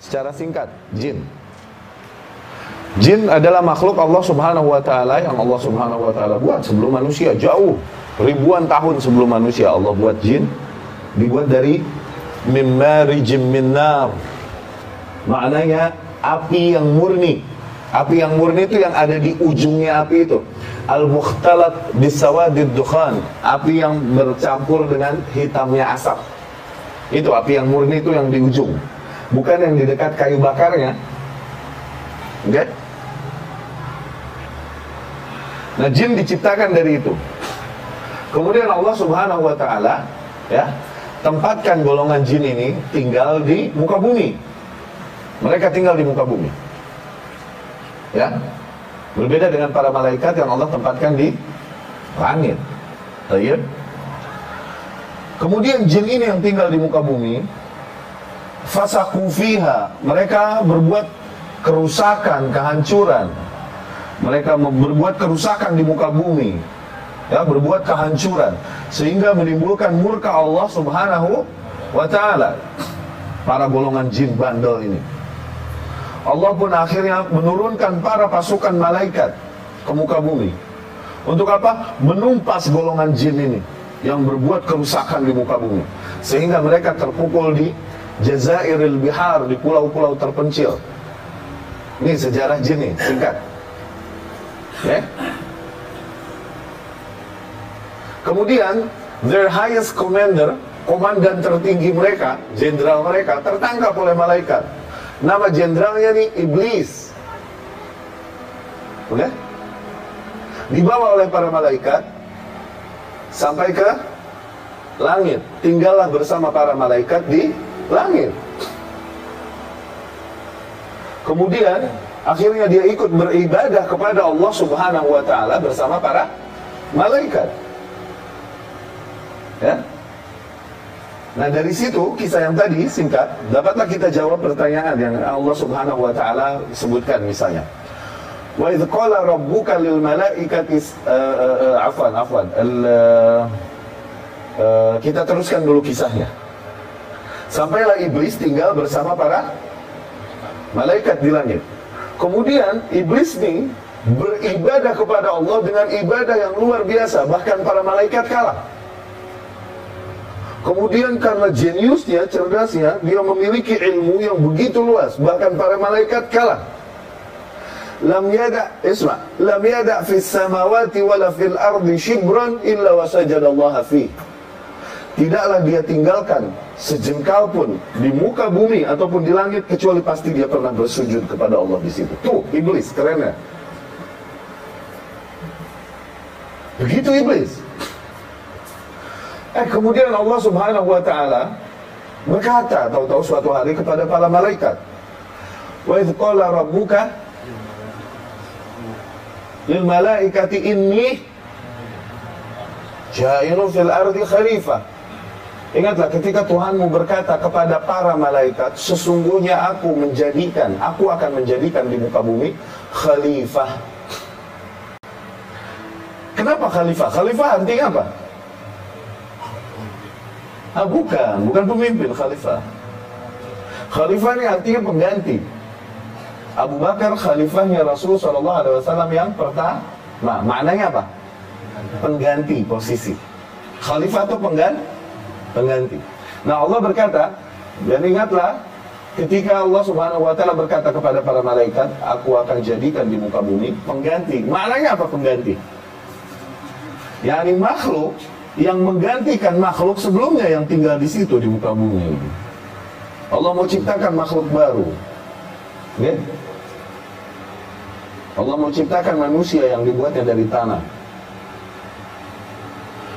secara singkat, jin. Jin adalah makhluk Allah Subhanahu wa taala yang Allah Subhanahu wa taala buat sebelum manusia jauh ribuan tahun sebelum manusia Allah buat jin dibuat dari mimmarijim minnar. Maknanya api yang murni. Api yang murni itu yang ada di ujungnya api itu. Al-mukhtalat bisawadid dukhan. Api yang bercampur dengan hitamnya asap. Itu api yang murni itu yang di ujung. Bukan yang di dekat kayu bakarnya. Oke? Nah, jin diciptakan dari itu. Kemudian Allah Subhanahu wa taala ya, tempatkan golongan jin ini tinggal di muka bumi. Mereka tinggal di muka bumi. Ya. Berbeda dengan para malaikat yang Allah tempatkan di langit. Kemudian jin ini yang tinggal di muka bumi fasaku fiha. Mereka berbuat kerusakan, kehancuran. Mereka berbuat kerusakan di muka bumi. Ya berbuat kehancuran. Sehingga menimbulkan murka Allah Subhanahu wa taala. Para golongan jin bandel ini. Allah pun akhirnya menurunkan para pasukan malaikat ke muka bumi. Untuk apa? menumpas golongan jin ini yang berbuat kerusakan di muka bumi. Sehingga mereka terpukul di Jazairil Bihar di pulau-pulau terpencil ini sejarah jin singkat Ya. Kemudian their highest commander, komandan tertinggi mereka, jenderal mereka tertangkap oleh malaikat. Nama jenderalnya nih iblis. Oke? Dibawa oleh para malaikat sampai ke langit. Tinggallah bersama para malaikat di langit. Kemudian Akhirnya dia ikut beribadah kepada Allah Subhanahu wa taala bersama para malaikat. Ya. Nah dari situ kisah yang tadi singkat dapatlah kita jawab pertanyaan yang Allah Subhanahu wa taala sebutkan misalnya. Wa idz qala rabbuka lil malaikati uh, uh, uh, afwan afwan kita teruskan dulu kisahnya. Sampailah iblis tinggal bersama para malaikat di langit. Kemudian iblis ini beribadah kepada Allah dengan ibadah yang luar biasa, bahkan para malaikat kalah. Kemudian karena jeniusnya, cerdasnya, dia memiliki ilmu yang begitu luas, bahkan para malaikat kalah. Lam yada, isma, lam yada fis samawati wala fil ardi shibran illa wasajadallaha fi. Tidaklah dia tinggalkan sejengkal pun di muka bumi ataupun di langit kecuali pasti dia pernah bersujud kepada Allah di situ. Tuh, iblis keren ya. Begitu iblis. Eh kemudian Allah Subhanahu wa taala berkata tahu-tahu suatu hari kepada para malaikat. Wa idz qala rabbuka lil malaikati inni ja'ilun fil ardi khalifah Ingatlah ketika Tuhanmu berkata kepada para malaikat, sesungguhnya aku menjadikan, aku akan menjadikan di muka bumi khalifah. Kenapa khalifah? Khalifah artinya apa? Ah, bukan, bukan pemimpin khalifah. Khalifah ini artinya pengganti. Abu Bakar khalifahnya Rasul Shallallahu Alaihi yang pertama. Nah, maknanya apa? Pengganti posisi. Khalifah itu pengganti pengganti. Nah Allah berkata, dan ingatlah ketika Allah Subhanahu wa taala berkata kepada para malaikat, aku akan jadikan di muka bumi pengganti. Maknanya apa pengganti? Yani makhluk yang menggantikan makhluk sebelumnya yang tinggal di situ di muka bumi. Allah mau ciptakan makhluk baru. Ya? Allah mau ciptakan manusia yang dibuatnya dari tanah.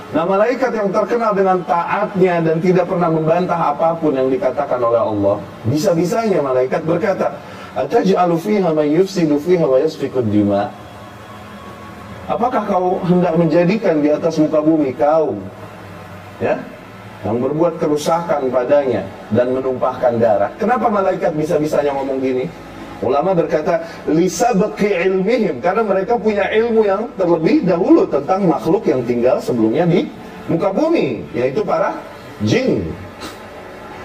Nah malaikat yang terkenal dengan taatnya dan tidak pernah membantah apa pun yang dikatakan oleh Allah Bisa-bisanya malaikat berkata Ataj'alu fiha man yufsidu fiha wa yasfikud dima Apakah kau hendak menjadikan di atas muka bumi kaum ya yang berbuat kerusakan padanya dan menumpahkan darah. Kenapa malaikat bisa-bisanya ngomong gini? Ulama berkata lisa beki ilmihim karena mereka punya ilmu yang terlebih dahulu tentang makhluk yang tinggal sebelumnya di muka bumi yaitu para jin.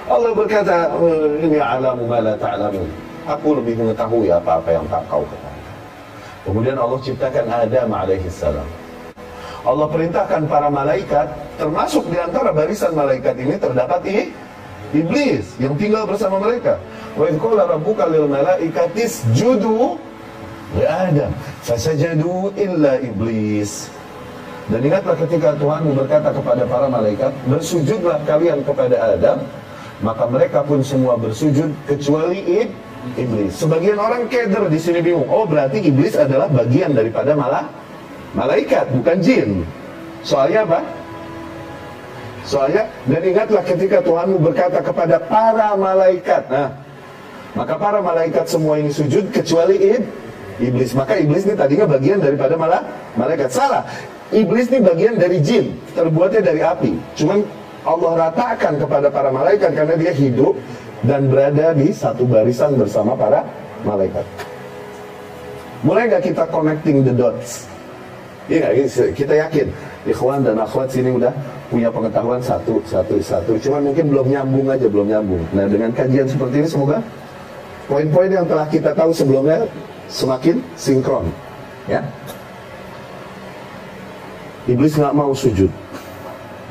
Allah berkata, "Eh, ini alamu ma la ta'lamun. Aku lebih mengetahui apa-apa yang tak kau ketahui. Kemudian Allah ciptakan Adam alaihi salam. Allah perintahkan para malaikat, termasuk di antara barisan malaikat ini terdapat i, iblis yang tinggal bersama mereka. Wa idh qala rabbuka lil malaikati isjudu li Adam, fasajadu illa iblis. Dan ingatlah ketika Tuhan berkata kepada para malaikat, bersujudlah kalian kepada Adam, maka mereka pun semua bersujud kecuali ib, iblis. Sebagian orang keder di sini bingung. Oh, berarti iblis adalah bagian daripada malah malaikat, bukan jin. Soalnya apa? Soalnya, dan ingatlah ketika Tuhanmu berkata kepada para malaikat. Nah, maka para malaikat semua ini sujud kecuali ib, iblis. Maka iblis ini tadinya bagian daripada malah malaikat. Salah. Iblis ini bagian dari jin, terbuatnya dari api. Cuman Allah ratakan kepada para malaikat karena dia hidup dan berada di satu barisan bersama para malaikat. Mulai nggak kita connecting the dots? Iya? Kita yakin ikhwan dan akhwat sini udah punya pengetahuan satu, satu, satu. Cuman mungkin belum nyambung aja, belum nyambung. Nah dengan kajian seperti ini semoga poin-poin yang telah kita tahu sebelumnya semakin sinkron. Ya. Iblis nggak mau sujud.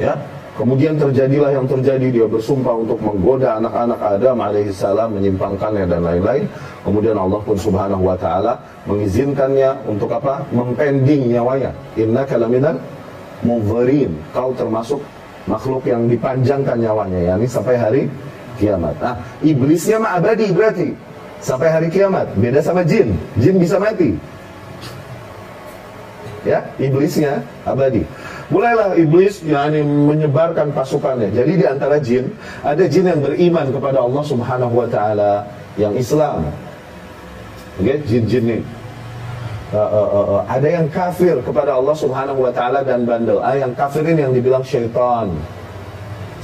Ya, Kemudian terjadilah yang terjadi dia bersumpah untuk menggoda anak-anak Adam alaihissalam menyimpangkannya dan lain-lain. Kemudian Allah pun subhanahu wa ta'ala mengizinkannya untuk apa? Mempending nyawanya. Inna kalaminan mudharin. Kau termasuk makhluk yang dipanjangkan nyawanya. yakni sampai hari kiamat. Nah, iblisnya mah abadi berarti. Sampai hari kiamat. Beda sama jin. Jin bisa mati. Ya, iblisnya abadi. Mulailah iblis yakni menyebarkan pasukannya. Jadi di antara jin ada jin yang beriman kepada Allah Subhanahu wa taala yang Islam. Oke, okay? jin-jin ini. Uh, uh, uh, uh. Ada yang kafir kepada Allah Subhanahu wa taala dan bandel. Ah, yang kafir ini yang dibilang syaitan.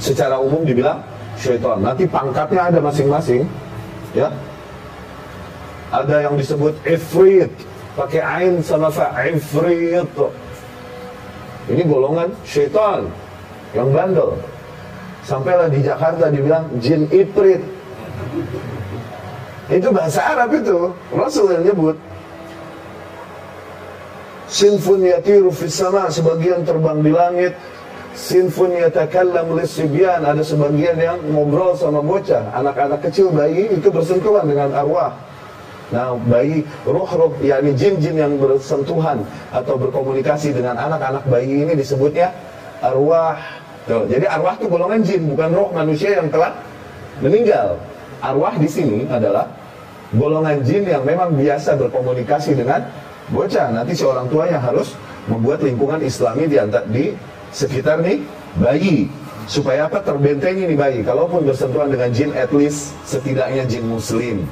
Secara umum dibilang syaitan. Nanti pangkatnya ada masing-masing. Ya. Ada yang disebut ifrit, pakai ain sama fa ifrit. Ini golongan syaitan yang bandel. Sampailah di Jakarta dibilang jin iprit. Itu bahasa Arab itu. Rasul yang nyebut. Sinfun yatiru fis sama, sebagian terbang di langit. Sinfun yatakallam lisibyan, ada sebagian yang ngobrol sama bocah. Anak-anak kecil bayi itu bersentuhan dengan arwah. Nah, bayi roh-roh, yakni jin-jin yang bersentuhan atau berkomunikasi dengan anak-anak bayi ini disebutnya arwah. Tuh, jadi arwah itu golongan jin, bukan roh manusia yang telah meninggal. Arwah di sini adalah golongan jin yang memang biasa berkomunikasi dengan bocah. Nanti si orang tuanya harus membuat lingkungan islami di, di sekitar nih bayi supaya apa terbentengi nih bayi kalaupun bersentuhan dengan jin at least setidaknya jin muslim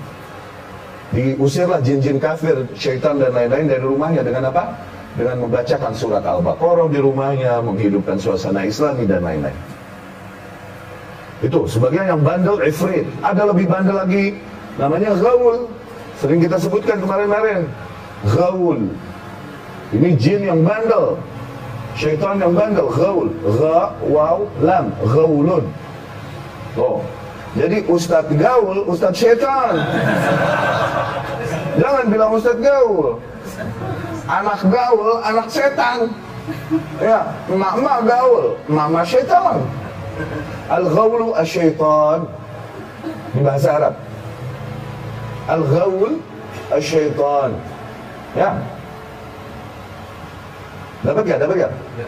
diusirlah jin-jin kafir, syaitan dan lain-lain dari rumahnya dengan apa? Dengan membacakan surat Al-Baqarah di rumahnya, menghidupkan suasana islami dan lain-lain. Itu sebagian yang bandel ifrit. Ada lebih bandel lagi namanya gaul. Sering kita sebutkan kemarin-kemarin. Gaul. Ini jin yang bandel. Syaitan yang bandel, gaul. Ga, waw, lam, gaulun. Oh, jadi Ustadz gaul, Ustadz syaitan. Jangan bilang Ustadz gaul. Anak gaul, anak setan. Ya, emak-emak gaul, mama syaitan. Al-ghawlu asyaitan. Di bahasa Arab. Al-ghawl asyaitan. Ya. Dapat gak? Dapat gak? Ya.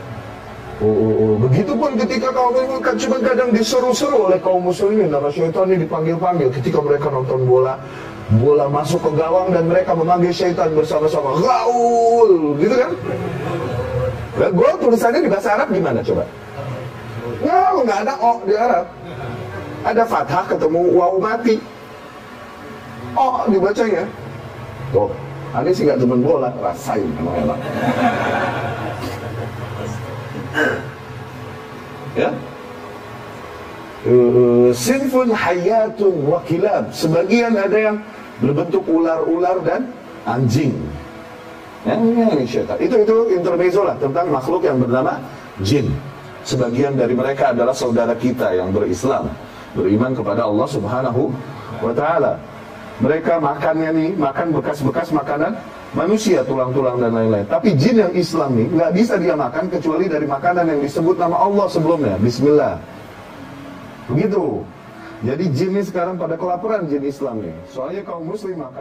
Oh, oh, oh. Begitupun ketika kaum ini kan cuma kadang diseru-seru oleh kaum muslimin. Nama syaitan ini dipanggil-panggil ketika mereka nonton bola. Bola masuk ke gawang dan mereka memanggil syaitan bersama-sama. Gaul. Gitu kan? Nah, gue tulisannya di bahasa Arab gimana coba? Nggak nggak ada o di Arab. Ada fathah ketemu waw mati. O dibacanya. Tuh ini sih nggak temen bola. Rasain emang enak ya? Uh, sinfun hayatun wakilab sebagian ada yang berbentuk ular-ular dan anjing. Ya, itu itu intermezzo lah tentang makhluk yang bernama jin. Sebagian dari mereka adalah saudara kita yang berislam beriman kepada Allah Subhanahu wa taala. Mereka makannya nih, makan bekas-bekas makanan manusia, tulang-tulang dan lain-lain. Tapi jin yang Islam nih nggak bisa dia makan kecuali dari makanan yang disebut nama Allah sebelumnya, Bismillah. Begitu. Jadi jin ini sekarang pada kelaparan jin Islam nih. Soalnya kaum muslim makan